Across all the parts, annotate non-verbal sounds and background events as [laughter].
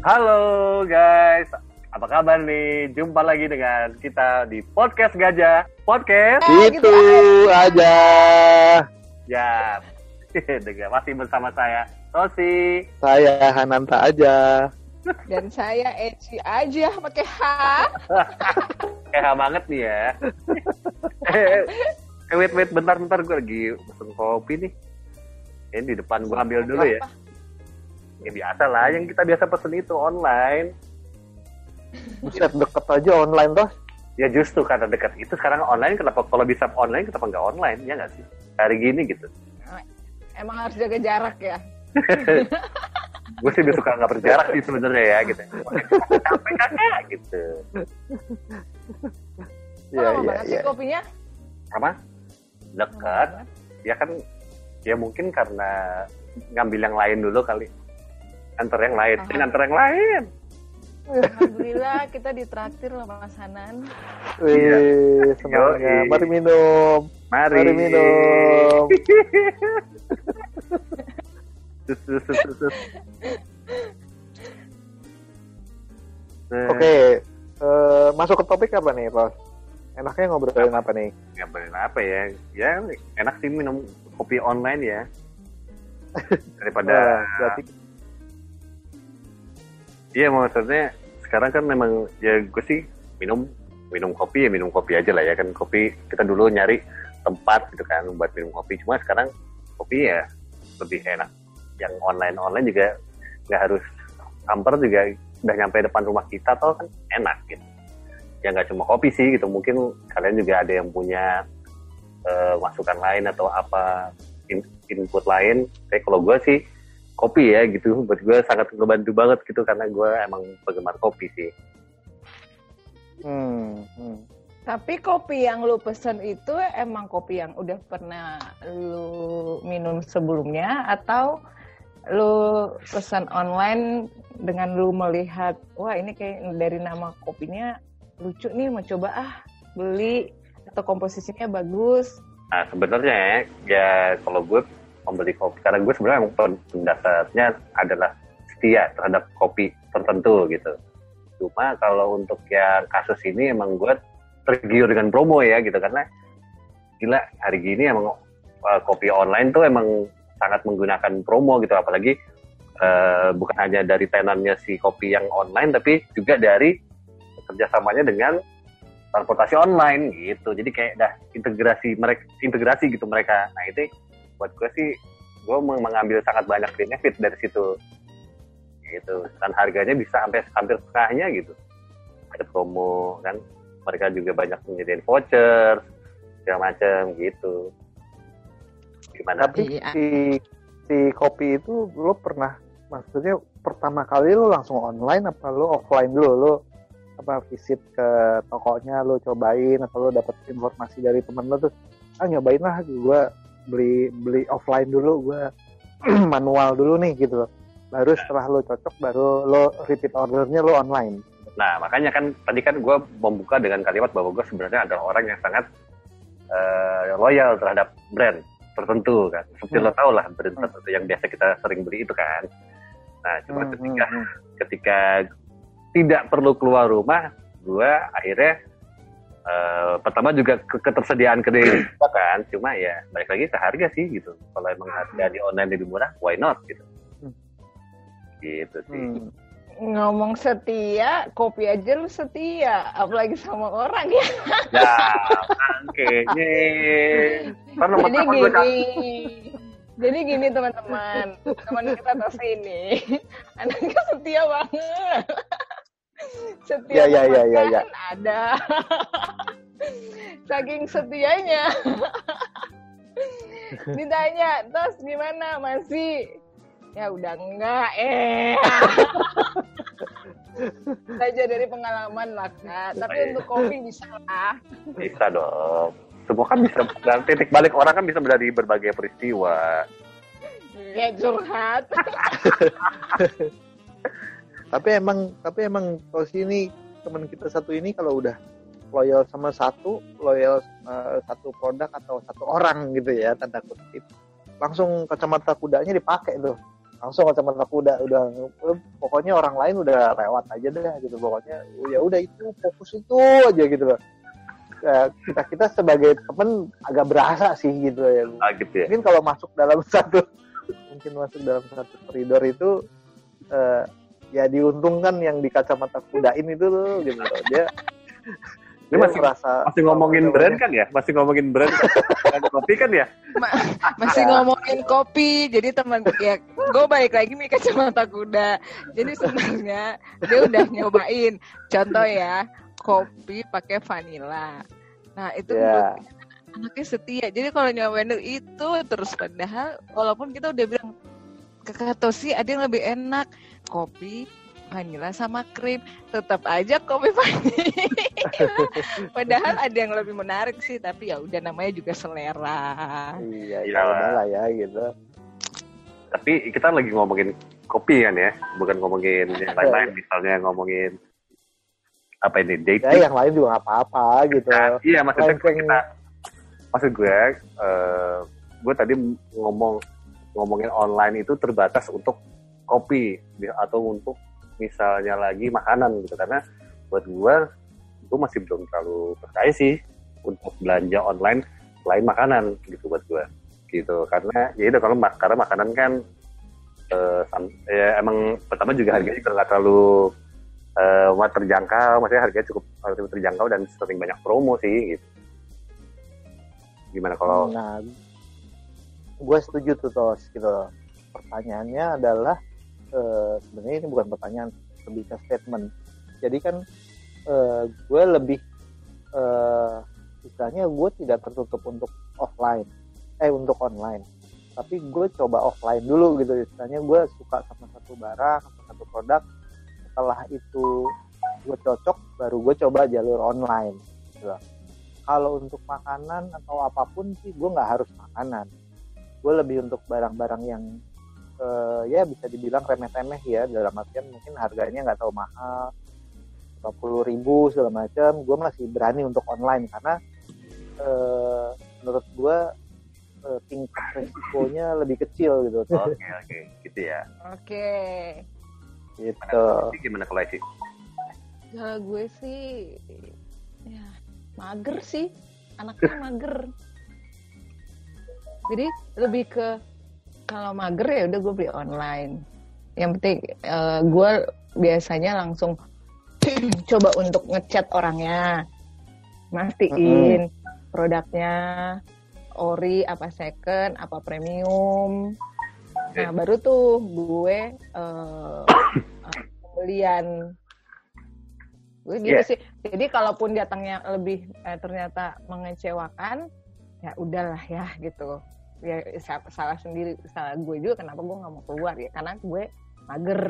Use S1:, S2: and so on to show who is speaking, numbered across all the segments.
S1: Halo guys, apa kabar nih? Jumpa lagi dengan kita di podcast Gajah Podcast.
S2: Itu aja.
S1: Ya, [laughs] dengan masih bersama saya Tosi.
S2: Saya Hananta aja.
S3: Dan saya Eci aja pakai H. [laughs]
S1: Kayak banget nih ya. [laughs] eh, wait, wait, bentar, bentar. Gue lagi pesen kopi nih. Ini di depan gue ambil dulu ya. Ya biasa lah, yang kita biasa pesen itu online.
S2: Buset deket aja online toh.
S1: Ya justru karena dekat itu sekarang online, kenapa kalau bisa online, kenapa nggak online? Ya nggak sih? Hari gini gitu.
S3: Emang harus jaga jarak ya. [laughs]
S1: gue sih suka nggak berjarak sih sebenarnya ya gitu. Capek kakak gitu.
S2: Iya,
S3: oh, sih
S2: iya.
S3: kopinya?
S1: Apa? Dekat. Ya kan, ya mungkin karena ngambil yang lain dulu kali. Antar yang lain, ini antar yang lain.
S3: Alhamdulillah kita ditraktir loh Mas Hanan.
S2: Wih, semangatnya.
S1: Yoi.
S2: Mari minum.
S1: Mari.
S2: Mari minum.
S1: Sus, sus, sus, sus, sus. Nah,
S2: Oke, eh, masuk ke topik apa nih, Ros? Enaknya ngobrolin apa nih?
S1: ngapain apa ya? Ya enak sih minum kopi online ya. [laughs] Daripada
S2: Eh, berarti
S1: Iya maksudnya sekarang kan memang ya gue sih minum minum kopi ya minum kopi aja lah ya kan. Kopi kita dulu nyari tempat gitu kan buat minum kopi. Cuma sekarang kopi ya lebih enak. Yang online online juga nggak harus hampir juga udah nyampe depan rumah kita toh kan enak gitu. Ya nggak cuma kopi sih gitu. Mungkin kalian juga ada yang punya eh, masukan lain atau apa in- input lain. Kayak kalau gue sih kopi ya gitu. Buat gue sangat ngebantu banget gitu karena gue emang penggemar kopi sih.
S2: Hmm, hmm.
S3: Tapi kopi yang lu pesen itu emang kopi yang udah pernah lu minum sebelumnya? Atau lu pesan online dengan lu melihat wah ini kayak dari nama kopinya lucu nih mau coba ah beli. Atau komposisinya bagus.
S1: Nah sebenarnya ya, ya kalau gue membeli kopi. Karena gue sebenarnya emang pen- pendasarnya adalah setia terhadap kopi tertentu gitu. Cuma kalau untuk yang kasus ini emang gue tergiur dengan promo ya gitu. Karena gila hari gini emang uh, kopi online tuh emang sangat menggunakan promo gitu. Apalagi uh, bukan hanya dari tenannya si kopi yang online tapi juga dari kerjasamanya dengan transportasi online gitu. Jadi kayak dah integrasi mereka integrasi gitu mereka. Nah itu buat gue sih gue meng- mengambil sangat banyak benefit dari situ. Gitu. Dan harganya bisa sampai hampir setengahnya gitu. Ada promo kan? Mereka juga banyak menyediakan voucher segala macam gitu. Gimana
S2: Tapi
S3: Iya.
S2: si si kopi itu lo pernah maksudnya pertama kali lo langsung online apa lo offline dulu? Lo apa visit ke tokonya lo cobain atau lo dapet informasi dari temen lo tuh ah nyobain lah gue beli beli offline dulu gue [clears throat] manual dulu nih gitu loh baru setelah lo cocok baru lo repeat ordernya lo online
S1: Nah, makanya kan tadi kan gue membuka dengan kalimat bahwa gue sebenarnya adalah orang yang sangat eh, loyal terhadap brand tertentu kan. Seperti
S2: Hmm.
S1: lo tau lah brand
S2: Hmm.
S1: tertentu yang biasa kita sering beli itu kan. Nah, cuma
S2: Hmm,
S1: ketika
S2: hmm, hmm.
S1: ketika tidak perlu keluar rumah, gue akhirnya eh, pertama juga ke- ketersediaan kedai [clears throat] juga kan. Cuma ya balik lagi ke harga sih gitu. Kalau emang harga di online lebih murah, why not gitu.
S2: Hmm.
S1: Gitu sih.
S2: Hmm.
S3: ngomong setia kopi aja lu setia apalagi sama orang ya [laughs]
S1: Ya, kan kayaknya. Kan nomor
S3: jadi gini jadi gini teman-teman teman kita tas ini [laughs] anaknya setia banget setia
S2: Ya, ya, ya, ya, ya.
S3: ada [laughs] saking setianya [laughs] ditanya tos gimana masih ya udah enggak eh [laughs] belajar dari pengalaman lah kak tapi
S1: Iya.
S3: untuk kopi bisa lah
S1: Bisa dong. Semua kan bisa, dan titik balik orang kan bisa dari berbagai peristiwa.
S3: ya curhat
S2: tapi emang tapi emang kalau sini teman kita satu ini kalau udah loyal sama satu loyal eh, satu produk atau satu orang gitu ya tanda kutip langsung kacamata kudanya dipakai tuh. Langsung kacamata kuda udah eh, pokoknya orang lain udah lewat aja deh gitu pokoknya ya udah itu fokus itu aja gitu loh. Ya, kita kita sebagai temen agak berasa sih gitu ya.
S1: Ah, gitu ya.
S2: mungkin kalau masuk dalam [laughs] satu mungkin masuk dalam satu koridor itu eh, ya diuntungkan yang di kacamata kudain itu tuh gitu loh dia
S1: Ini
S2: dia
S1: masih
S2: merasa
S1: masih ngomongin brand
S2: namanya,
S1: kan ya? Masih ngomongin brand kan? Brand kopi kan ya?
S3: Masih ngomongin kopi, jadi teman ya gue balik lagi nih kacamata kuda. Jadi sebenarnya dia udah nyobain. Contoh ya, kopi pakai vanilla. Nah itu
S2: ya
S3: menurut anaknya setia. Jadi kalau nyobain itu terus padahal walaupun kita udah bilang ke Katosi ada yang lebih enak kopi vanilla sama krim tetap aja kopi vanilla [laughs] padahal ada yang lebih menarik sih tapi ya udah namanya juga selera
S2: iya
S1: Iyalah.
S2: ya lah ya gitu
S1: Tapi kita lagi ngomongin kopi kan ya? Bukan ngomongin yang lain-lain. Misalnya ngomongin apa ini
S2: ya
S1: dating.
S2: yang lain juga nggak apa-apa gitu
S1: Nah, iya maksudnya
S2: Lain-lain.
S1: kita maksud gue eh, gue tadi ngomong ngomongin online itu terbatas untuk kopi atau untuk misalnya lagi makanan gitu. Karena buat gue gue masih belum terlalu percaya sih untuk belanja online selain makanan gitu buat gue gitu. Karena ya itu kalau karena makanan kan sam- ya emang pertama juga harganya juga nggak terlalu wah, terjangkau. Maksudnya harganya cukup relatif terjangkau dan sering banyak promo sih gitu. Gimana kalau
S2: Nah, gue setuju tuh tos gitu. Pertanyaannya adalah eh, sebenarnya ini bukan pertanyaan, lebih ke statement. Jadi kan eh, gue lebih eh, istilahnya gue tidak tertutup untuk offline, eh untuk online. Tapi gue coba offline dulu gitu. Istilahnya gue suka sama satu barang, sama satu produk. Setelah itu gue cocok, baru gue coba jalur online. Gitu. Kalau untuk makanan atau apa pun sih gue nggak harus makanan. Gue lebih untuk barang-barang yang eh, ya bisa dibilang remeh-temeh ya dalam artian mungkin harganya nggak terlalu mahal. 50 ribu segala macam gue masih berani untuk online karena eh, menurut gue eh, tingkat resikonya lebih kecil gitu.
S1: Oke oke gitu ya.
S3: Oke.
S2: Gitu.
S1: Jadi gimana kalau sih
S3: kalau gue sih ya mager sih. Anaknya mager. Jadi lebih ke kalau mager ya udah gue beli online. Yang penting eh, gue biasanya langsung [clears throat] coba untuk ngechat orangnya. Mastiin produknya ori apa second apa premium. Nah baru tuh gue eh, [coughs] pembelian. Gue gitu
S1: Yeah.
S3: sih. Jadi kalaupun datangnya lebih eh, ternyata mengecewakan ya udahlah ya gitu ya sa- salah sendiri salah gue juga kenapa gue nggak mau keluar ya karena gue mager.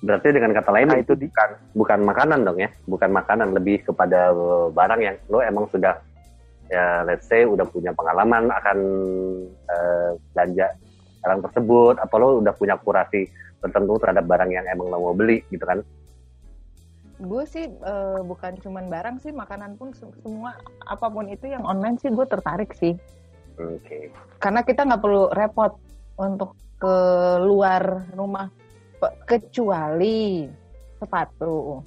S1: Berarti dengan kata lain
S2: Nah,
S1: itu bukan bukan makanan dong ya? Bukan makanan lebih kepada barang yang lo emang sudah ya let's say udah punya pengalaman akan eh, belanja barang tersebut atau lo udah punya kurasi tertentu terhadap barang yang emang lo mau beli gitu kan
S3: gue sih eh, bukan cuman barang sih makanan pun se- semua apa pun itu yang online sih gue tertarik sih.
S1: Oke.
S3: Karena kita nggak perlu repot untuk keluar rumah kecuali sepatu.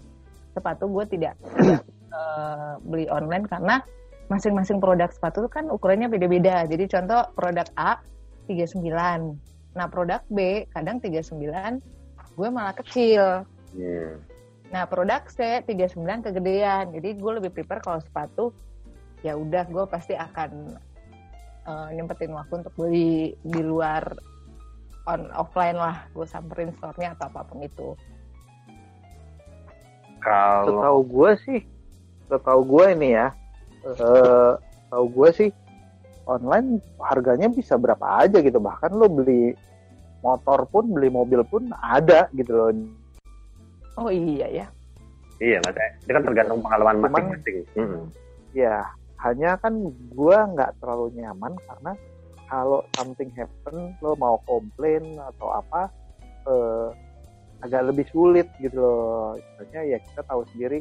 S3: Sepatu gue tidak tidak, [coughs] eh, beli online karena masing-masing produk sepatu itu kan ukurannya beda-beda. Jadi contoh produk A 39 nah produk B kadang 39 gue malah kecil.
S1: Hmm.
S3: Nah, produk C 39 kegedean. Jadi gue lebih prepare kalau sepatu ya udah gue pasti akan eh, nyempetin waktu untuk beli di luar on offline lah. Gue samperin store-nya atau apa pun itu.
S1: kalau
S2: setahu gue sih setahu gue ini ya eh tahu gue sih online harganya bisa berapa aja gitu bahkan lo beli motor pun beli mobil pun ada gitu loh
S3: Oh iya ya.
S1: iya mas itu kan tergantung pengalaman masing-masing Hmm.
S2: ya hanya kan gue nggak terlalu nyaman karena kalau something happen lo mau komplain atau apa eh, agak lebih sulit gitu loh istilahnya ya kita tahu sendiri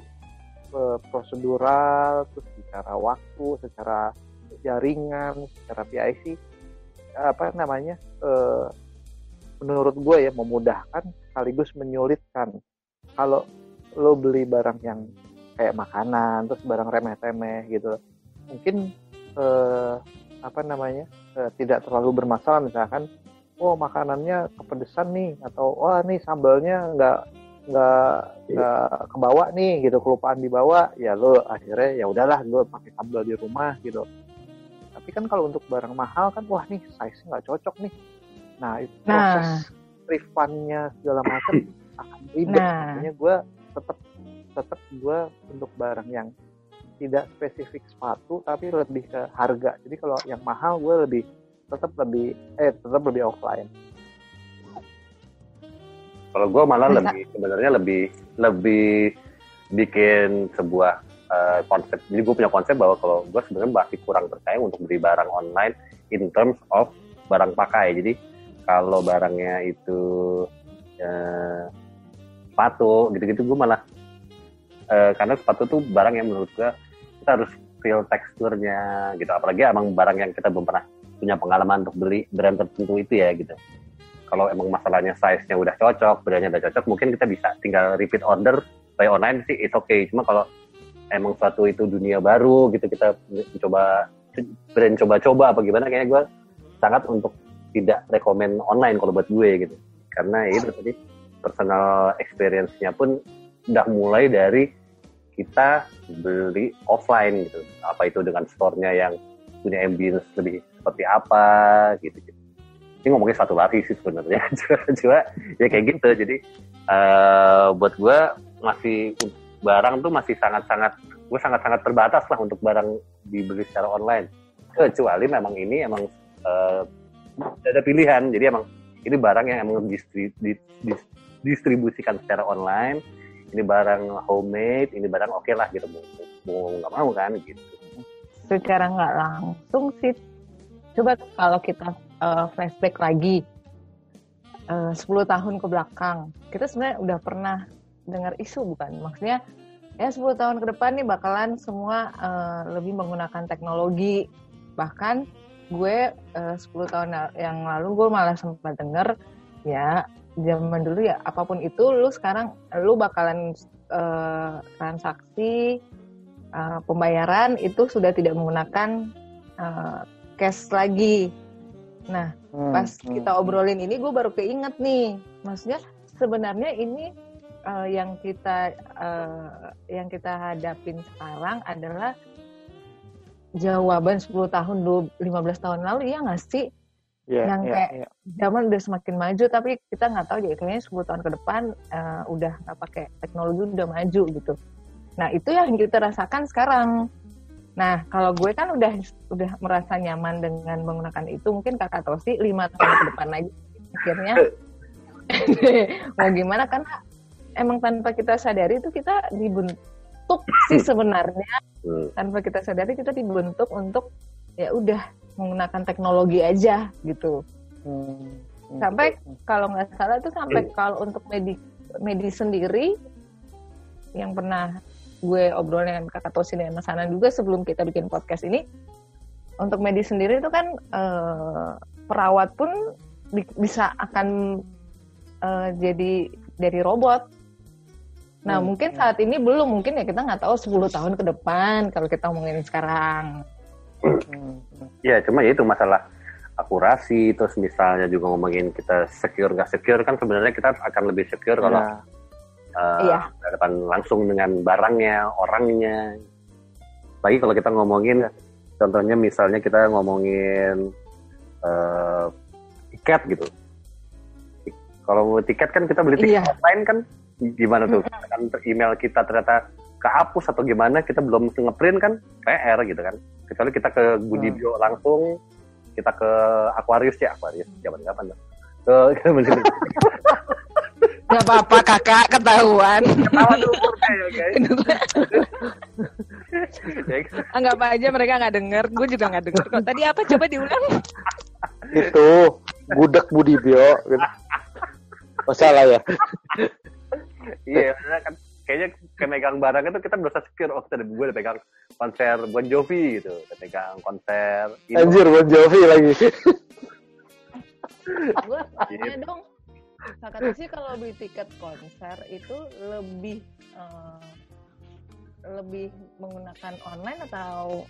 S2: eh, prosedural terus secara waktu secara jaringan secara PIC apa namanya eh, menurut gue ya memudahkan sekaligus menyulitkan kalau lo beli barang yang kayak makanan terus barang remeh-temeh gitu mungkin eh, apa namanya eh, tidak terlalu bermasalah. Misalkan oh makanannya kepedesan nih atau wah nih sambalnya nggak nggak nggak kebawa nih gitu kelupaan dibawa ya lo akhirnya ya udahlah gue pakai sambal di rumah gitu. Tapi kan kalau untuk barang mahal kan wah nih size nggak cocok nih. Nah itu
S3: Nah.
S2: proses refundnya segala macam akan ribet
S3: Nah.
S2: makanya gue tetap tetap gue untuk barang yang tidak spesifik sepatu tapi lebih ke harga jadi kalau yang mahal gue lebih tetap lebih eh tetap lebih offline
S1: Kalau gue malah
S3: Bisa.
S1: lebih sebenarnya lebih lebih bikin sebuah eh, konsep. Jadi gue punya konsep bahwa kalau gue sebenarnya masih kurang percaya untuk beli barang online in terms of barang pakai. Jadi kalau barangnya itu eh, sepatu gitu-gitu gue malah eh, karena sepatu tuh barang yang menurut gue kita harus feel teksturnya gitu. Apalagi emang barang yang kita belum pernah punya pengalaman untuk beli brand tertentu itu ya gitu kalau emang masalahnya size-nya udah cocok, brandnya udah cocok, mungkin kita bisa tinggal repeat order by online sih it's okay. Cuma kalau emang suatu itu dunia baru gitu kita mencoba brand coba-coba apa gimana kayaknya gue sangat untuk tidak rekomen online kalau buat gue gitu. Karena ya itu tadi personal experience-nya pun udah mulai dari kita beli offline gitu. Apa itu dengan store-nya yang punya ambience lebih seperti apa gitu gitu. Ini ngomongin satu lari sih sebenarnya. [laughs] Cuma ya kayak gitu. Jadi eh buat gue masih barang tuh masih sangat-sangat gue sangat-sangat terbatas lah untuk barang dibeli secara online. Kecuali memang ini emang eh, ada pilihan. Jadi emang ini barang yang emang distri, di, distribusikan secara online. Ini barang homemade ini barang oke lah gitu. Mau nggak mau kan gitu.
S3: Secara nggak langsung sih. Coba kalau kita eh, flashback lagi eh, 10 tahun ke belakang kita sebenarnya udah pernah dengar isu bukan? Maksudnya ya 10 tahun ke depan nih bakalan semua eh, lebih menggunakan teknologi. Bahkan gue eh, 10 tahun yang lalu gue malah sempat denger ya zaman dulu ya apa pun itu lu sekarang lu bakalan eh, transaksi eh, pembayaran itu sudah tidak menggunakan eh, cash lagi. Nah,
S2: Hmm,
S3: pas
S2: hmm,
S3: kita obrolin ini, gue baru keinget nih, maksudnya sebenarnya ini eh, yang kita eh, yang kita hadapin sekarang adalah jawaban 10 tahun, 15 tahun lalu, ya nggak sih?
S2: Iya,
S3: yang
S2: iya,
S3: kayak-
S2: iya.
S3: Zaman udah semakin maju, tapi kita nggak tahu jadi kayaknya 10 tahun ke depan eh, udah nggak pakai teknologi udah maju gitu. Nah itu yang kita rasakan sekarang. Nah kalau gue kan udah udah merasa nyaman dengan menggunakan itu, mungkin kakak Tosi lima tahun ke depan lagi akhirnya [laughs] mau gimana karena emang tanpa kita sadari itu kita dibentuk sih sebenarnya
S1: Hmm.
S3: tanpa kita sadari kita dibentuk untuk ya udah menggunakan teknologi aja gitu.
S2: Hmm,
S3: sampai kalau nggak salah itu sampai kalau untuk medi medi sendiri yang pernah gue obrol dengan kakak Tosi dan Mas Hanan juga sebelum kita bikin podcast ini untuk medi sendiri itu kan eh, perawat pun bi- bisa akan eh, jadi dari robot. Nah
S2: Hmm,
S3: mungkin saat ini belum mungkin ya kita nggak tahu 10 tahun ke depan kalau kita ngomongin sekarang
S2: Hmm, hmm.
S1: Ya, cuma ya itu masalah akurasi, terus misalnya juga ngomongin kita secure nggak secure kan sebenarnya kita akan lebih secure kalau
S2: Nah,
S1: eh,
S3: Iya.
S1: berhadapan langsung dengan barangnya, orangnya. Lagi kalau kita ngomongin, contohnya misalnya kita ngomongin eh, tiket gitu. Kalau tiket kan kita beli tiket
S3: Iya.
S1: online kan gimana tuh? Kan email kita ternyata kehapus atau gimana kita belum ngeprint kan PR gitu kan. Kecuali kita ke Budibio langsung, kita ke Aquarius ya Aquarius zaman kapan tuh? Ke, [laughs] ke
S3: nggak apa-apa kakak ketahuan.
S1: Tuh umurnya ya guys. [laughs] Ya,
S3: anggap aja mereka nggak denger gue juga nggak denger kok. Tadi apa? Coba diulang.
S2: Itu gudeg Budibio gitu. [laughs] masalah ya.
S1: Iya, karena kan kayaknya kemegang barang itu kita berasa secure. Oh, kita gue udah pegang konser Bon Jovi gitu, udah pegang konser. Ino.
S2: anjir Bon Jovi lagi
S3: gue tanya dong kata sih kalau beli tiket konser itu lebih uh, lebih menggunakan online atau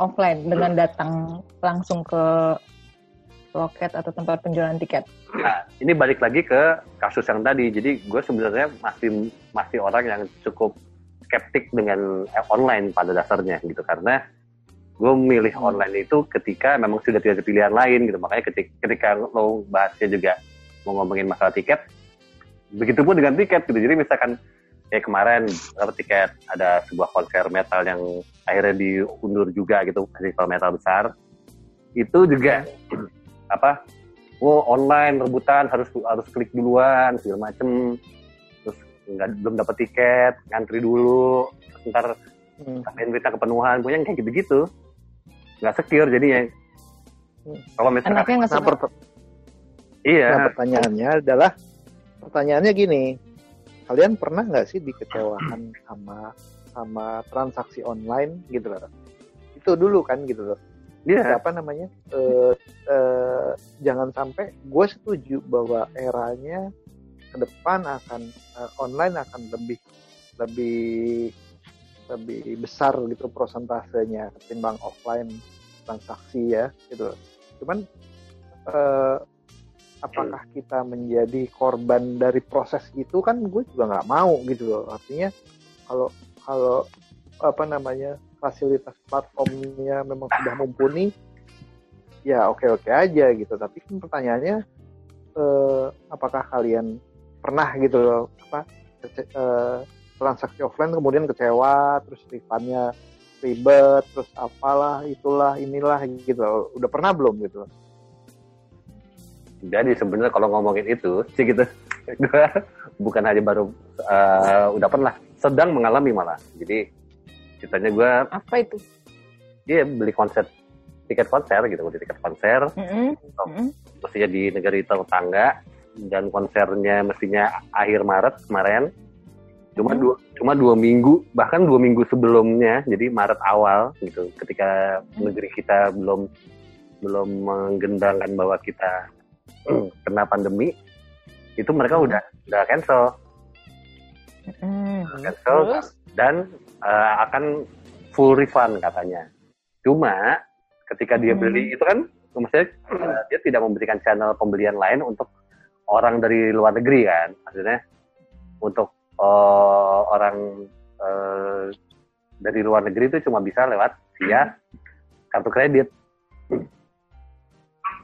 S3: offline dengan datang langsung ke loket atau tempat penjualan tiket?
S1: Nah, ini balik lagi ke kasus yang tadi. Jadi gue sebenarnya masih masih orang yang cukup skeptik dengan eh, online pada dasarnya gitu karena gue milih hmm. online itu ketika memang sudah tidak ada pilihan lain gitu makanya ketika, ketika lo bahasnya juga mau ngomongin masalah tiket begitu pun dengan tiket gitu jadi misalkan kayak kemarin dapat tiket ada sebuah konser metal yang akhirnya diundur juga gitu festival metal besar itu juga apa oh online rebutan harus harus klik duluan segala macem. Terus nggak belum dapat tiket ngantri dulu ntar hmm. berita kepenuhan punya kayak gitu-gitu. Nggak secure jadinya.
S2: Hmm. kalau misalnya Anaknya
S1: nggak nah, iya.
S2: Nah, pertanyaannya adalah pertanyaannya gini. Kalian pernah nggak sih dikecewakan sama sama transaksi online gitu loh? Itu dulu kan gitu loh yeah. apa namanya uh, uh, jangan sampai gue setuju bahwa eranya ke depan akan uh, online akan lebih lebih lebih besar gitu prosentasenya ketimbang offline transaksi ya gitu. Cuman eh, apakah kita menjadi korban dari proses itu kan gue juga nggak mau gitu loh. Artinya kalau kalau apa namanya fasilitas platformnya memang sudah mumpuni ya oke oke aja gitu. Tapi kan pertanyaannya eh, apakah kalian pernah gitu loh apa eh, transaksi offline kemudian kecewa terus refundnya ribet terus apalah itulah inilah gitu udah pernah belum gitu
S1: jadi sebenarnya kalau ngomongin itu sih gitu [laughs] bukan hanya baru uh, udah pernah sedang mengalami malah. Jadi ceritanya gue
S3: apa itu
S1: dia beli konser tiket konser gitu beli tiket konser mm -hmm. so, mm -hmm. mestinya di negara tetangga dan konsernya mestinya akhir Maret kemarin cuma hmm. dua cuma dua minggu bahkan dua minggu sebelumnya jadi Maret awal gitu ketika hmm. negeri kita belum belum menggendangkan bahwa kita [clears throat] kena pandemi itu mereka udah udah cancel
S3: hmm.
S1: cancel Terus? dan uh, akan full refund katanya cuma ketika dia hmm. beli itu kan maksudnya uh, dia tidak memberikan channel pembelian lain untuk orang dari luar negeri kan maksudnya untuk uh, orang uh, dari luar negeri itu cuma bisa lewat via kartu kredit.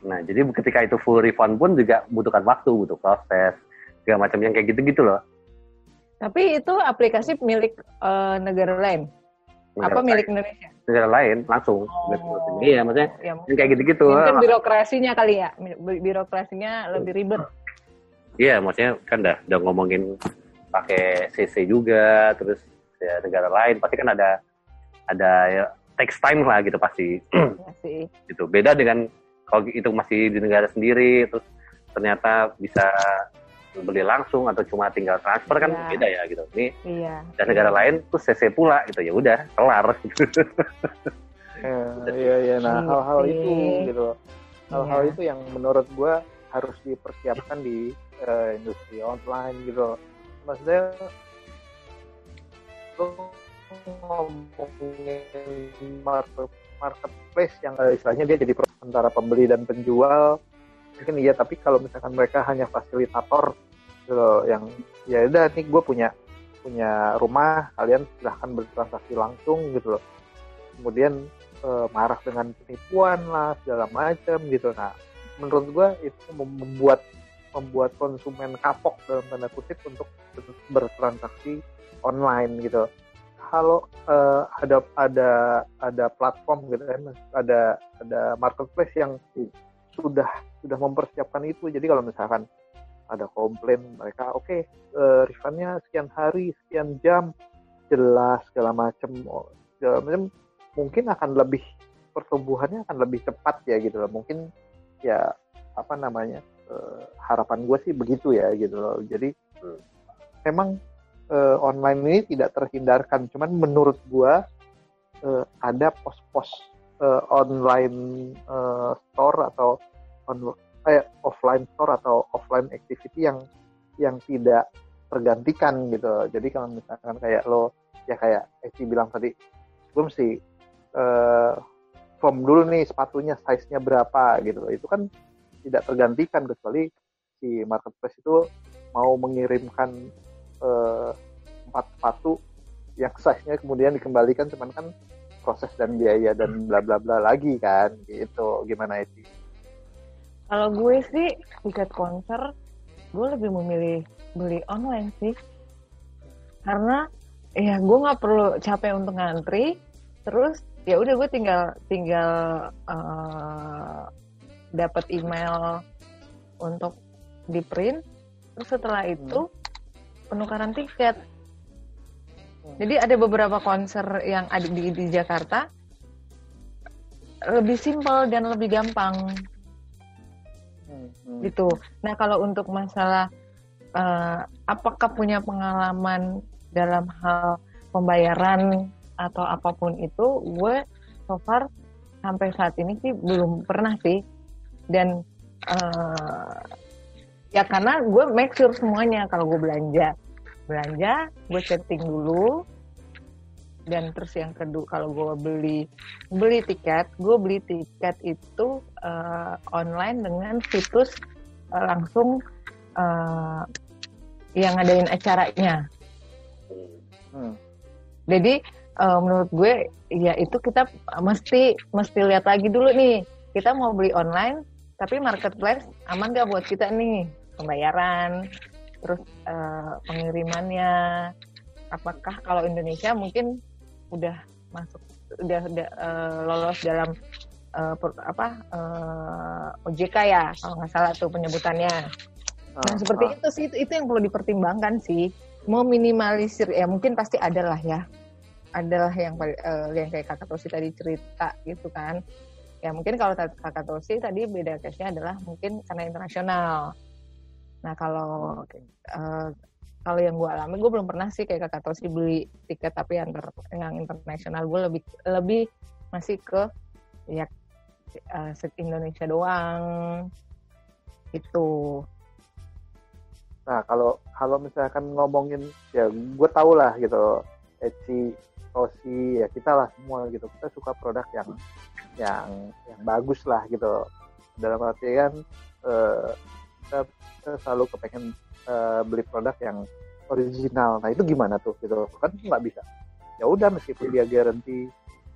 S1: Nah, jadi ketika itu full refund pun juga butuhkan waktu, butuh proses, segala macam yang kayak gitu-gitu loh.
S3: Tapi itu aplikasi milik uh, negara lain? Negara Apa lain. milik Indonesia?
S1: Negara lain, langsung. Oh. Iya, maksudnya ya, kayak gitu-gitu.
S3: Mungkin birokrasinya kali ya, birokrasinya lebih ribet.
S1: Iya, maksudnya kan dah udah ngomongin pakai CC juga terus ya negara lain pasti kan ada ada ya, text time lah gitu pasti
S3: ya
S1: gitu beda dengan kalau itu masih di negara sendiri terus ternyata bisa beli langsung atau cuma tinggal transfer kan ya. beda ya gitu ini
S3: iya.
S1: dan negara lain tuh CC pula gitu ya udah kelar gitu. [laughs]
S2: iya iya nah hal-hal itu gitu hal-hal iya. itu yang menurut gue harus dipersiapkan di uh, industri online gitu maksudnya lo ngomongin market marketplace yang uh, istilahnya dia jadi antara pembeli dan penjual mungkin iya tapi kalau misalkan mereka hanya fasilitator gitu loh, yang ya udah nih gue punya punya rumah kalian silahkan bertransaksi langsung gitu loh kemudian uh, marah dengan penipuan lah segala macam gitu nah menurut gue itu membuat membuat konsumen kapok dalam tanda kutip untuk bertransaksi online gitu. Kalau uh, ada ada ada platform gitu kan, ada ada marketplace yang sudah sudah mempersiapkan itu. Jadi kalau misalkan ada komplain mereka oke okay, uh, eh, refundnya sekian hari sekian jam jelas segala macam segala macam mungkin akan lebih pertumbuhannya akan lebih cepat ya gitu loh. Mungkin ya apa namanya uh, harapan gue sih begitu ya gitu loh. Jadi hmm. memang uh, online ini tidak terhindarkan. Cuman menurut gue uh, ada pos-pos uh, online uh, store atau on, kayak offline store atau offline activity yang yang tidak tergantikan gitu. Jadi kalau misalkan kayak lo ya kayak Eci bilang tadi, gue mesti uh, form dulu nih sepatunya size-nya berapa gitu. Itu kan tidak tergantikan kecuali si marketplace itu mau mengirimkan uh, empat sepatu yang size-nya kemudian dikembalikan cuman kan proses dan biaya dan bla bla bla lagi kan gitu gimana itu
S3: kalau gue sih tiket konser gue lebih memilih beli online sih. Karena ya gue nggak perlu capek untuk ngantri. Terus ya udah gue tinggal tinggal uh, dapat email untuk di print terus setelah itu penukaran tiket. Jadi ada beberapa konser yang ada di, di Jakarta. Lebih simpel dan lebih gampang. Hmm. Gitu. Nah kalau untuk masalah uh, apakah punya pengalaman dalam hal pembayaran atau apa pun itu, gue so far sampai saat ini sih belum pernah sih. Dan uh, ya karena gue make sure semuanya kalau gue belanja belanja gue setting dulu dan terus yang kedua kalau gue beli beli tiket gue beli tiket itu uh, online dengan situs uh, langsung uh, yang ngadain acaranya. Hmm. jadi uh, menurut gue ya itu kita mesti mesti lihat lagi dulu nih. Kita mau beli online tapi marketplace aman gak buat kita nih? Pembayaran terus uh, pengirimannya. Apakah kalau Indonesia mungkin udah masuk udah, udah uh, lolos dalam uh, per, apa uh, OJK ya kalau nggak salah tuh penyebutannya. Nah uh, seperti uh. itu sih itu, itu yang perlu dipertimbangkan sih. Mau minimalisir ya mungkin pasti ada lah ya. Adalah yang uh, yang kayak kakak Tosi tadi cerita gitu kan. Ya mungkin kalau kakak Tosi tadi beda case-nya adalah mungkin karena internasional. Nah kalau uh, kalau yang gue alami gue belum pernah sih kayak kakak Tosi beli tiket tapi yang yang internasional. Gue lebih lebih masih ke ya uh, Indonesia doang. Itu.
S2: Nah kalau kalau misalkan ngomongin ya gue tau lah gitu Eci Tosi ya kita lah semua gitu. Kita suka produk yang yang yang bagus lah gitu. Dalam artian uh, kita, kita selalu kepengen uh, beli produk yang original. Nah itu gimana tuh gitu kan nggak bisa. Ya udah meskipun dia garansi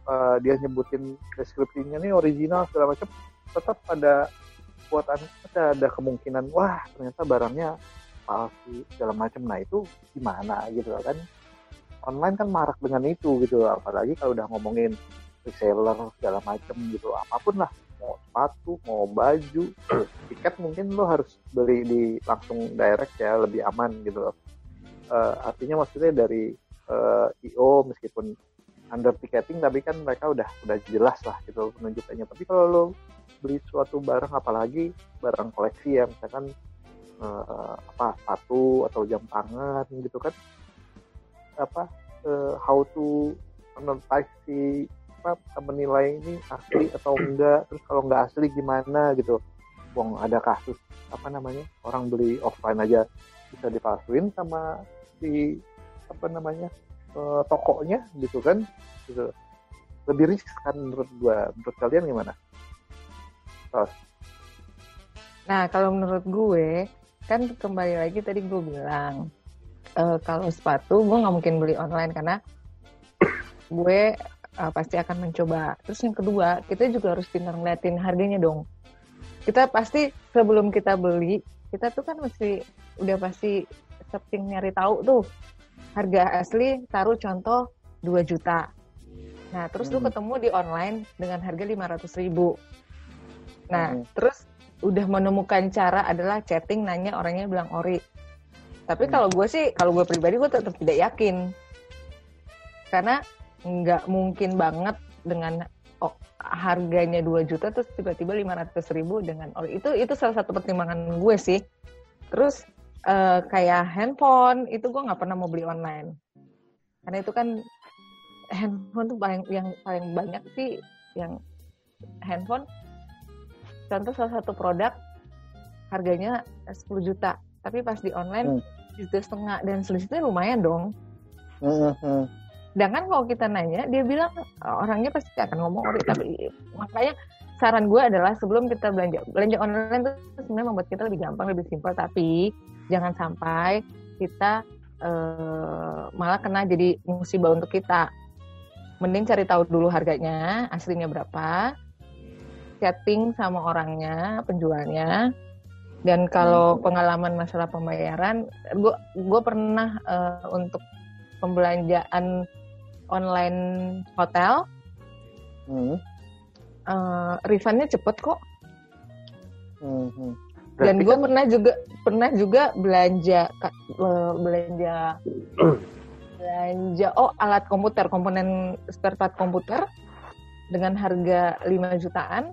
S2: uh, dia nyebutin deskripsinya nih original segala macam, tetap ada buatan ada, ada kemungkinan wah ternyata barangnya palsu segala macam. Nah itu gimana gitu kan? Online kan marak dengan itu gitu, apalagi kalau udah ngomongin reseller segala macam gitu, apa pun lah mau sepatu mau baju [clears throat] tiket mungkin lo harus beli di langsung direct ya lebih aman gitu uh, artinya maksudnya dari uh, io meskipun under ticketing tapi kan mereka udah udah jelas lah gitu penunjukannya. Tapi kalau lo beli suatu barang apalagi barang koleksi ya misalkan uh, apa sepatu atau jam tangan gitu kan apa uh, how to monetize si apa menilai ini asli atau enggak terus kalau enggak asli gimana gitu. Wong ada kasus apa namanya orang beli offline aja bisa dipalsuin sama di apa namanya uh, tokonya gitu kan gitu. Lebih riskan menurut gua. Menurut kalian gimana? Tos.
S3: nah kalau menurut gue kan kembali lagi tadi gue bilang uh, kalau sepatu gue nggak mungkin beli online karena gue uh, pasti akan mencoba. Terus yang kedua, kita juga harus pintar ngeliatin harganya dong. Kita pasti sebelum kita beli, kita tuh kan mesti udah pasti searching nyari tahu tuh harga asli taruh contoh 2 juta. Nah, terus hmm. lu ketemu di online dengan harga 500 ribu. Nah, hmm. terus udah menemukan cara adalah chatting nanya orangnya bilang ori. Tapi hmm. kalau gue sih, kalau gue pribadi gue tetap tidak yakin. Karena nggak mungkin banget dengan oh, harganya 2 juta terus tiba-tiba 500 ribu dengan oh, itu itu salah satu pertimbangan gue sih terus uh, kayak handphone itu gue nggak pernah mau beli online karena itu kan handphone tuh paling yang paling banyak sih yang handphone contoh salah satu produk harganya 10 juta, tapi pas di online
S2: Hmm.
S3: juta setengah dan selisihnya lumayan dong.
S2: Hmm, hmm.
S3: Sedangkan kalau kita nanya, dia bilang "Oh, orangnya pasti akan ngomong ori, tapi makanya saran gue adalah sebelum kita belanja belanja online itu sebenarnya membuat kita lebih gampang, lebih simpel, tapi jangan sampai kita eh, malah kena jadi musibah untuk kita. Mending cari tahu dulu harganya, aslinya berapa, chatting sama orangnya, penjualnya, dan kalau pengalaman masalah pembayaran, gue gue pernah eh, untuk pembelanjaan online hotel,
S2: Hmm,
S3: eh refundnya cepet kok.
S2: hmm, hmm.
S3: Dan gue
S1: kan-
S3: pernah juga pernah juga belanja ka- eh, belanja [clears throat] belanja oh alat komputer komponen spare part komputer dengan harga 5 jutaan.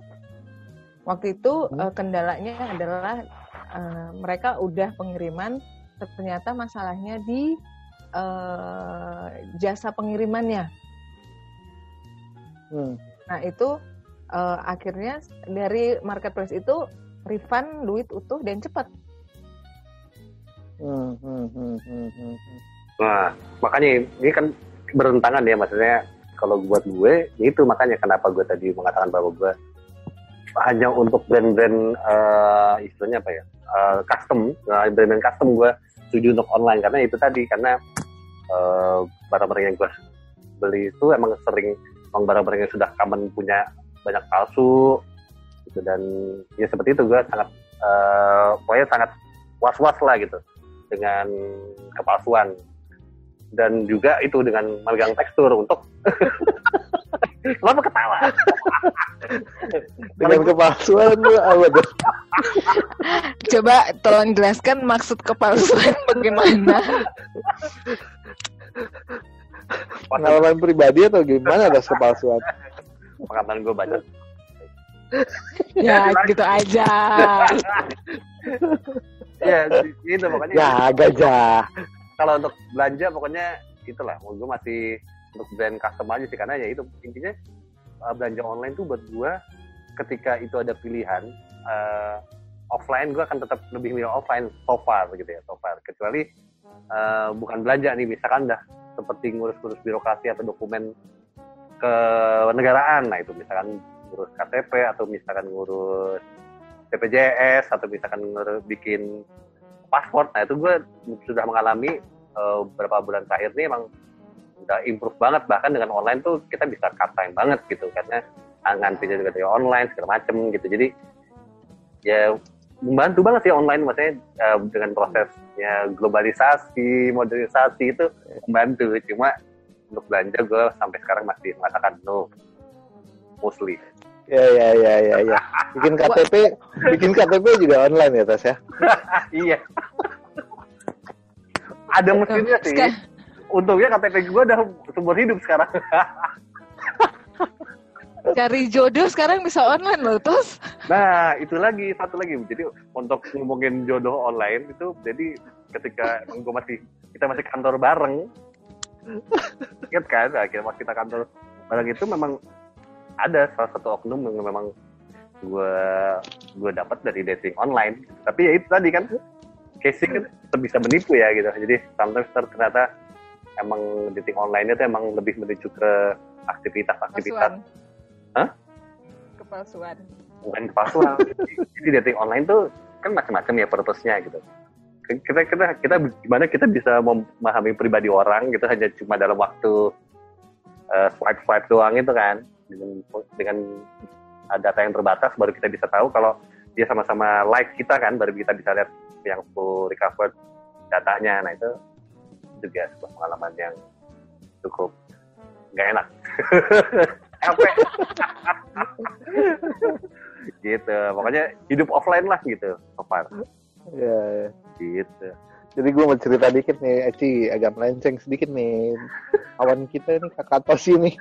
S3: Waktu itu
S2: Hmm.
S3: eh, kendalanya adalah eh, mereka udah pengiriman ternyata masalahnya di eh, jasa pengirimannya.
S2: Hmm.
S3: Nah itu eh, akhirnya dari marketplace itu refund duit utuh dan cepat.
S2: Hmm, hmm, hmm, hmm, hmm, hmm.
S1: Nah, makanya ini kan bertentangan ya maksudnya kalau buat gue ya itu makanya kenapa gue tadi mengatakan bahwa gue hanya untuk brand-brand eh, istilahnya apa ya eh, custom nah, brand-brand custom gue setuju untuk online. Karena itu tadi karena eh, barang-barang yang gue beli itu emang sering emang barang-barang yang sudah common punya banyak palsu gitu. Dan ya seperti itu gue sangat eh, pokoknya sangat was-was lah gitu dengan kepalsuan. Dan juga itu dengan memegang tekstur untuk [laughs] kenapa ketawa
S2: Dengan kepalsuan lu apa tuh?
S3: Coba tolong jelaskan maksud kepalsuan bagaimana?
S2: Pengalaman pribadi atau gimana atas kepalsuan?
S1: pengalaman gue banyak
S3: ya gitu aja.
S1: ya itu pokoknya
S2: Ya gajah.
S1: kalau untuk belanja pokoknya itulah mau gue masih untuk brand custom aja sih karena ya itu intinya uh, belanja online tuh buat gue ketika itu ada pilihan uh, offline gue akan tetap lebih milih offline so far gitu ya so far. Kecuali uh, bukan belanja nih misalkan dah seperti ngurus-ngurus birokrasi atau dokumen ke negaraan nah itu misalkan ngurus KTP atau misalkan ngurus BPJS atau misalkan ngurus bikin paspor nah itu gue sudah mengalami eh, beberapa bulan terakhir ini emang udah improve banget. Bahkan dengan online tuh kita bisa cut time banget gitu. Karena ngantrinya juga dari online segala macem gitu. Jadi ya membantu banget sih online. Maksudnya eh, dengan prosesnya globalisasi modernisasi itu membantu. Cuma untuk belanja gue sampai sekarang masih mengatakan no. Mostly.
S2: Ya ya ya ya ya. [laughs] Bikin KTP, bikin KTP juga online ya Tas ya. [laughs]
S1: iya. Ada mesinnya sih untungnya KTP gue udah seumur hidup sekarang [laughs]
S3: Cari jodoh sekarang bisa online loh, terus.
S1: Nah, itu lagi satu lagi. Jadi untuk ngomongin jodoh online itu, jadi ketika gue masih kita masih kantor bareng, ingat kan? Akhirnya pas kita kantor bareng itu memang ada salah satu oknum yang memang gue gue dapat dari dating online. Tapi ya itu tadi kan casing kan bisa menipu ya gitu. Jadi sometimes ternyata emang dating online itu emang lebih menuju ke aktivitas-aktivitas. Hah?
S3: Kepalsuan.
S1: bukan kepalsuan. [laughs] Jadi dating online tuh kan macam-macam ya purpose-nya gitu. Kita kita kita gimana kita bisa memahami pribadi orang gitu hanya cuma dalam waktu uh, swipe swipe doang itu kan dengan dengan data yang terbatas baru kita bisa tahu kalau dia sama-sama like kita kan baru kita bisa lihat yang full recovered datanya. Nah itu juga sebuah pengalaman yang cukup nggak enak. [laughs] [laughs] Gitu pokoknya hidup offline lah gitu so far
S2: Ya, ya.
S1: gitu
S2: Jadi gue mau cerita dikit nih, Eci agak melenceng sedikit nih. Kawan kita nih kakak Tosi nih.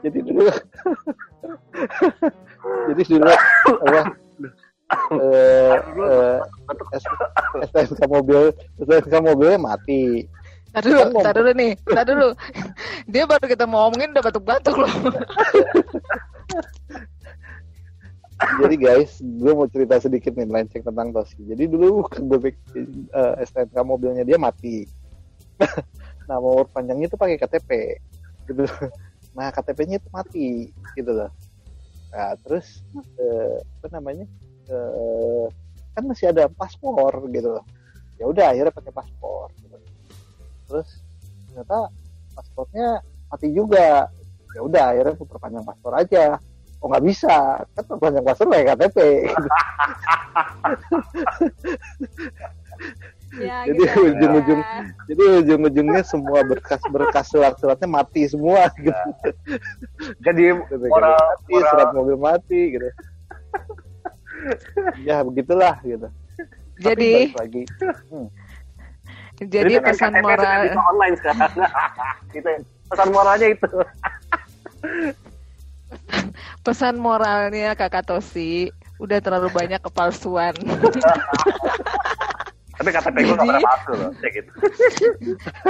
S2: Jadi dulu, [laughs] jadi dulu apa? Eh, eh, STNK mobil, STNK mobilnya mati.
S3: Tar dulu, tar dulu nih, tar dulu. [laughs] Dia baru kita mau ngomongin udah batuk-batuk loh. [laughs]
S2: jadi guys, gue mau cerita sedikit nih melenceng tentang Tosi. Jadi dulu gue bikin uh, STNK mobilnya dia mati. [laughs] nah mau panjangnya itu pakai KTP gitu. Nah KTP-nya itu mati gitu loh. Nah terus uh, apa namanya? Uh, kan masih ada paspor gitu loh. Ya udah akhirnya pakai paspor. Gitu. Terus ternyata paspornya mati juga. Ya udah akhirnya gue perpanjang paspor aja oh nggak bisa kan perpanjang paspor pakai KTP
S3: Ya, [laughs]
S2: jadi
S3: gitu ya.
S2: ujung-ujung jadi ujung-ujungnya semua berkas-berkas surat-suratnya mati semua [laughs] gitu.
S1: Jadi
S2: KTP
S1: moral,
S2: mati,
S1: moral
S2: surat mobil mati gitu. ya begitulah gitu. Tapi
S3: Jadi,
S2: balik lagi. Hmm.
S3: Jadi
S1: dengan
S3: pesan
S1: KTP
S3: moral
S1: bisa online sekarang. [laughs] gitu ya. Pesan moralnya itu.
S3: pesan moralnya Kakak Tosi udah terlalu [laughs] banyak kepalsuan. [laughs]
S1: Tapi KTP gue gak pernah palsu loh. Kayak gitu.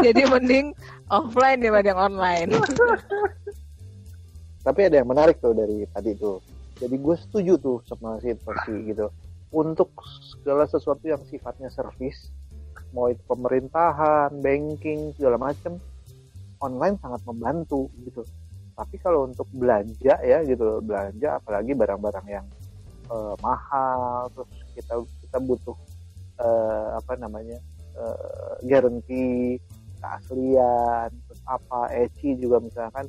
S3: jadi mending offline dibanding online.
S2: Tapi ada yang menarik tuh dari tadi tuh. Jadi gue setuju tuh sama si Tosi gitu. Untuk segala sesuatu yang sifatnya service, mau itu pemerintahan, banking, segala macam, online sangat membantu gitu. Tapi kalau untuk belanja ya gitu, belanja apalagi barang-barang yang eh, mahal, terus kita kita butuh eh, apa namanya eh, garansi keaslian, terus apa, eci juga misalkan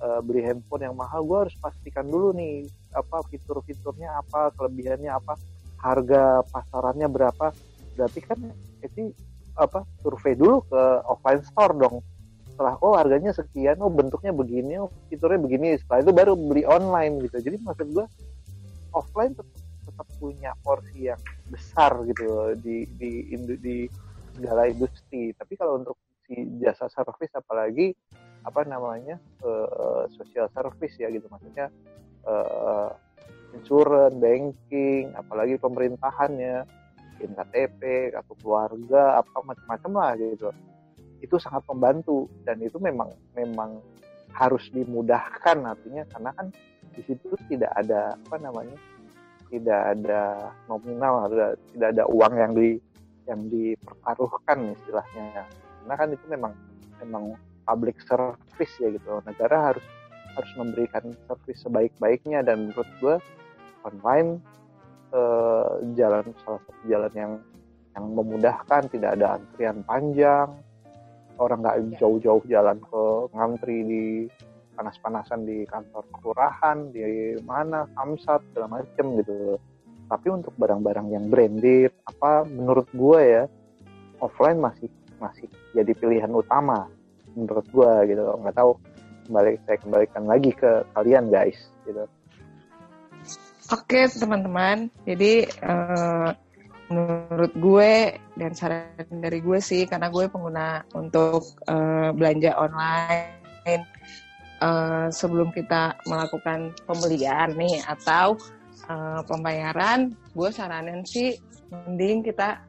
S2: eh, beli handphone yang mahal, gue harus pastikan dulu nih apa fitur-fiturnya apa, kelebihannya apa, harga pasarannya berapa. Berarti kan eci apa survei dulu ke offline store dong. Setelah oh harganya sekian oh bentuknya begini oh fiturnya begini. Setelah itu baru beli online gitu. Jadi maksud gue offline tetap, tetap punya porsi yang besar gitu di di indu- di segala industri. Tapi kalau untuk si jasa service apalagi apa namanya eh, social service ya gitu. Maksudnya eh, insurance banking apalagi pemerintahannya bikin KTP kartu keluarga apa macam-macam lah gitu. Itu sangat membantu dan itu memang memang harus dimudahkan artinya karena kan di situ tidak ada apa namanya tidak ada nominal tidak ada uang yang di yang dipertaruhkan istilahnya. Karena kan itu memang memang public service ya gitu. Negara harus harus memberikan service sebaik-baiknya dan menurut gue online eh, jalan salah satu jalan yang yang memudahkan tidak ada antrian panjang orang nggak jauh-jauh jalan ke ngantri di panas-panasan di kantor kelurahan di mana samsat segala macem gitu. Tapi untuk barang-barang yang branded apa menurut gue ya offline masih masih jadi pilihan utama menurut gue gitu. Nggak tahu kembali saya kembalikan lagi ke kalian guys gitu
S3: Oke teman-teman, jadi eh, menurut gue dan saran dari gue sih, karena gue pengguna untuk eh, belanja online eh, sebelum kita melakukan pembelian nih atau eh, pembayaran, gue saranin sih mending kita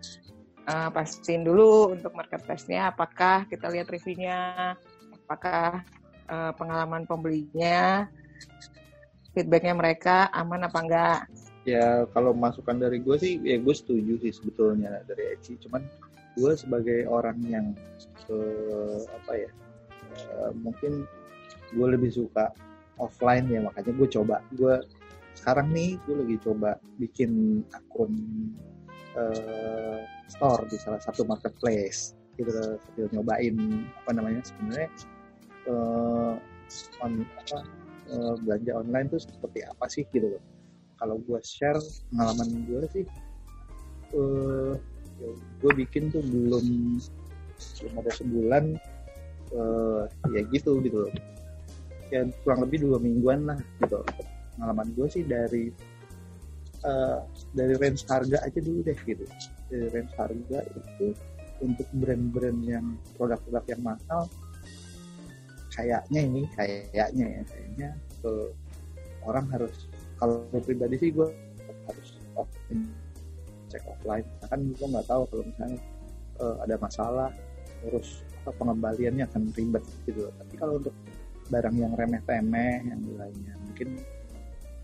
S3: eh, pastiin dulu untuk marketplace-nya, apakah kita lihat reviewnya, apakah eh, pengalaman pembelinya feedbacknya mereka aman apa enggak?
S4: Ya kalau masukan dari gue sih ya gue setuju sih sebetulnya dari Eci. Cuman gue sebagai orang yang eh, apa ya eh, mungkin gue lebih suka offline ya makanya gue coba. Gue sekarang nih gue lagi coba bikin akun eh, store di salah satu marketplace. Gitu sambil nyobain apa namanya sebenarnya eh, on, apa, eh, belanja online tuh seperti apa sih gitu loh. Kalau gue share pengalaman gue sih eh gue bikin tuh belum belum ada sebulan eh ya gitu gitu loh. Ya kurang lebih dua mingguan lah gitu. Pengalaman gue sih dari eh dari range harga aja dulu deh gitu. Dari range harga itu untuk brand-brand yang produk-produk yang mahal kayaknya ini kayaknya ya. Kayaknya eh, orang harus kalau pribadi sih gue harus off cek offline. Kan gue nggak tahu kalau misalnya eh, ada masalah terus apa, pengembaliannya akan ribet gitu. Tapi kalau untuk barang yang remeh-temeh yang nilainya mungkin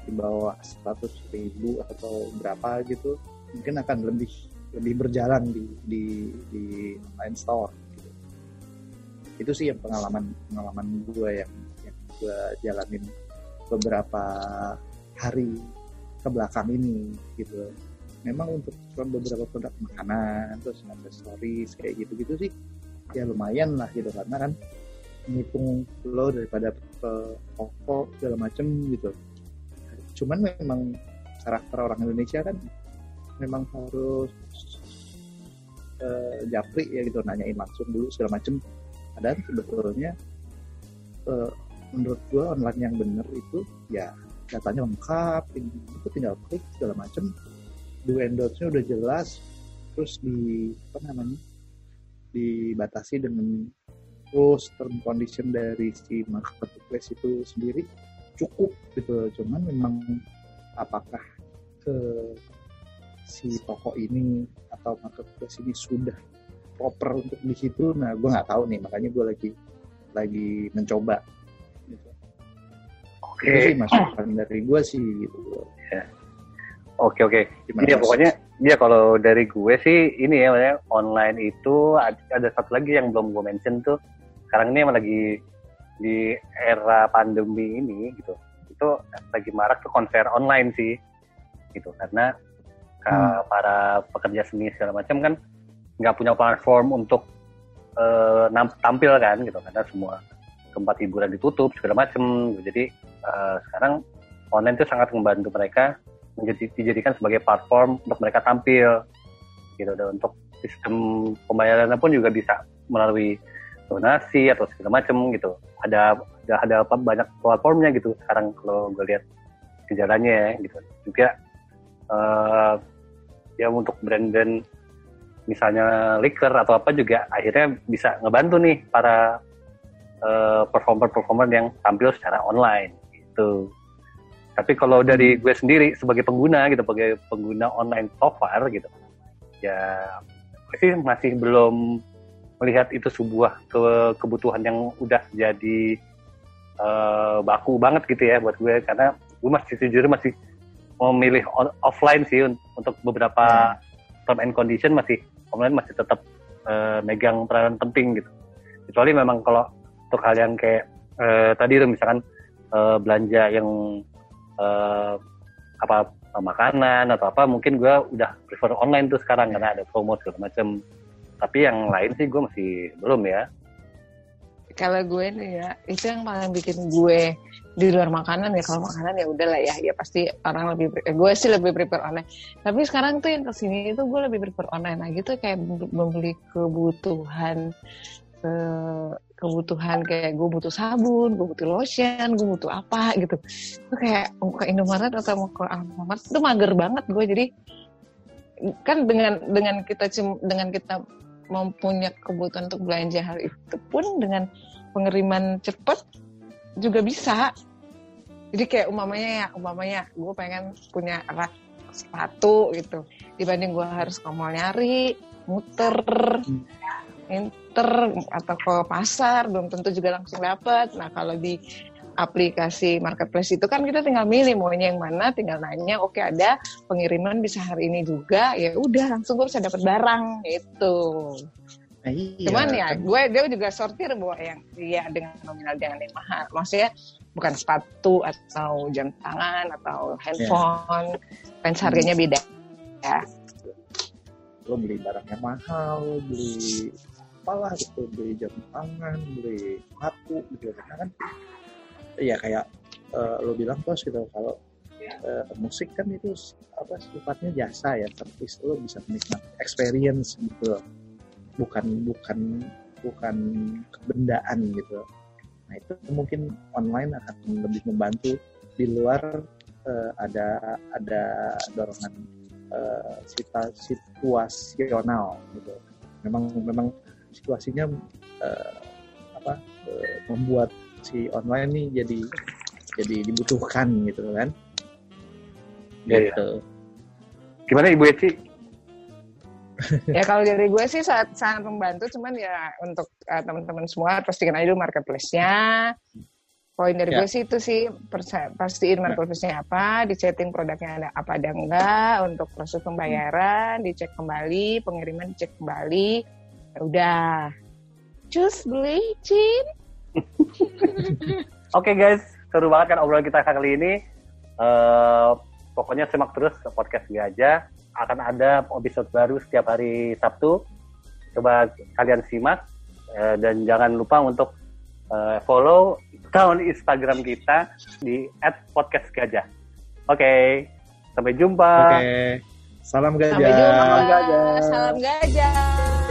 S4: di bawah 100 ribu atau berapa gitu mungkin akan lebih lebih berjalan di di, di online store. Itu sih yang pengalaman pengalaman gue yang yang gue jalanin beberapa hari ke belakang ini gitu. Memang untuk beberapa produk makanan terus aksesoris kayak gitu gitu sih ya lumayan lah gitu karena kan menghitung lo daripada ke toko segala macem gitu. Cuman memang karakter orang Indonesia kan memang harus uh, japri ya gitu nanyain langsung dulu segala macem padahal sebetulnya uh, menurut gua online yang bener itu ya datanya lengkap itu tinggal klik segala macem. Do and nya udah jelas terus di apa namanya dibatasi dengan rules term condition dari si marketplace itu sendiri cukup gitu. Cuman memang apakah ke si toko ini atau marketplace ini sudah proper untuk di situ nah gue nggak tahu nih makanya gue lagi lagi mencoba gitu. oke okay. sih masukan dari gue sih gitu
S1: ya. oke oke iya pokoknya dia kalau dari gue sih ini ya online itu ada, ada satu lagi yang belum gue mention tuh sekarang ini emang lagi di era pandemi ini gitu itu lagi marak tuh konser online sih gitu karena hmm. para pekerja seni segala macam kan nggak punya platform untuk uh, tampil kan gitu. Karena semua tempat hiburan ditutup segala macam jadi uh, sekarang online itu sangat membantu mereka menjadi dijadikan sebagai platform untuk mereka tampil gitu. Dan untuk sistem pembayarannya pun juga bisa melalui donasi atau segala macam gitu. Ada ada ada banyak platformnya gitu sekarang kalau gue lihat gejalanya ya gitu. Juga uh, ya untuk brand-brand misalnya liquor atau apa juga akhirnya bisa ngebantu nih para uh, performer-performer yang tampil secara online gitu. Tapi kalau dari gue sendiri sebagai pengguna gitu, sebagai pengguna online so far gitu, ya sih masih belum melihat itu sebuah ke kebutuhan yang udah jadi uh, baku banget gitu ya buat gue karena gue masih jujur masih memilih on, offline sih untuk beberapa hmm. term and condition masih online masih tetap uh, megang peranan penting gitu. Kecuali memang kalau untuk hal yang kayak uh, tadi tuh misalkan uh, belanja yang uh, apa makanan atau apa mungkin gue udah prefer online tuh sekarang karena ada promo segala macam tapi yang lain sih gue masih belum ya.
S3: Kalau gue nih ya itu yang paling bikin gue di luar makanan ya kalau makanan ya udahlah ya ya pasti orang lebih eh, gue sih lebih prefer online tapi sekarang tuh yang ke sini itu gue lebih prefer online lagi tuh kayak membeli kebutuhan ke kebutuhan kayak gue butuh sabun, gue butuh lotion, gue butuh apa gitu. Itu kayak mau ke Indomaret atau mau ke Alfamart itu mager banget gue jadi kan dengan dengan kita dengan kita mempunyai kebutuhan untuk belanja hal itu pun dengan pengiriman cepat juga bisa. Jadi kayak umamanya ya, umamanya gue pengen punya rak sepatu gitu. Dibanding gue harus ke mall nyari, muter, inter atau ke pasar, belum tentu juga langsung dapat. Nah kalau di aplikasi marketplace itu kan kita tinggal milih maunya yang mana, tinggal nanya, oke okay, ada pengiriman bisa hari ini juga, ya udah langsung gue bisa dapat barang itu. Nah, iya, Cuman ya kan. gue dia juga sortir bahwa yang dia dengan nominal jangan yang mahal. Maksudnya bukan sepatu atau jam tangan atau handphone, yeah. range harganya beda. Ya.
S4: Lo beli barang yang mahal, beli apalah gitu, beli jam tangan, beli sepatu gitu kan ya kayak uh, lo bilang tuh gitu kalau uh, musik kan itu apa sifatnya jasa ya tapi lo bisa menikmati experience gitu bukan bukan bukan kebendaan gitu. Nah itu mungkin online akan lebih membantu. Di luar uh, ada ada dorongan uh, situasional gitu. Memang memang situasinya uh, apa uh, membuat si online nih jadi jadi dibutuhkan gitu kan.
S1: Ya, gitu. Ya. gimana ibu Eci [laughs]
S3: ya kalau dari gue sih sangat sangat membantu cuman ya untuk uh, teman-teman semua pastikan aja dulu marketplace-nya poin dari
S4: Ya.
S3: gue sih itu sih pastiin
S4: Ya.
S3: marketplace-nya apa, dichatting produknya ada apa ada enggak, untuk proses pembayaran dicek kembali, pengiriman dicek kembali, ya udah, cus beli cin. [laughs]
S1: Oke guys, seru banget kan obrolan kita kali ini. Eh, pokoknya simak terus ke podcast gue aja. Akan ada episode baru setiap hari Sabtu. Coba kalian simak Eh, dan jangan lupa untuk eh, follow account Instagram kita di @podcastgajah. Oke, sampai jumpa.
S4: Oke. Salam gajah.
S3: Sampai jumpa.
S1: Salam gajah.
S3: Salam gajah.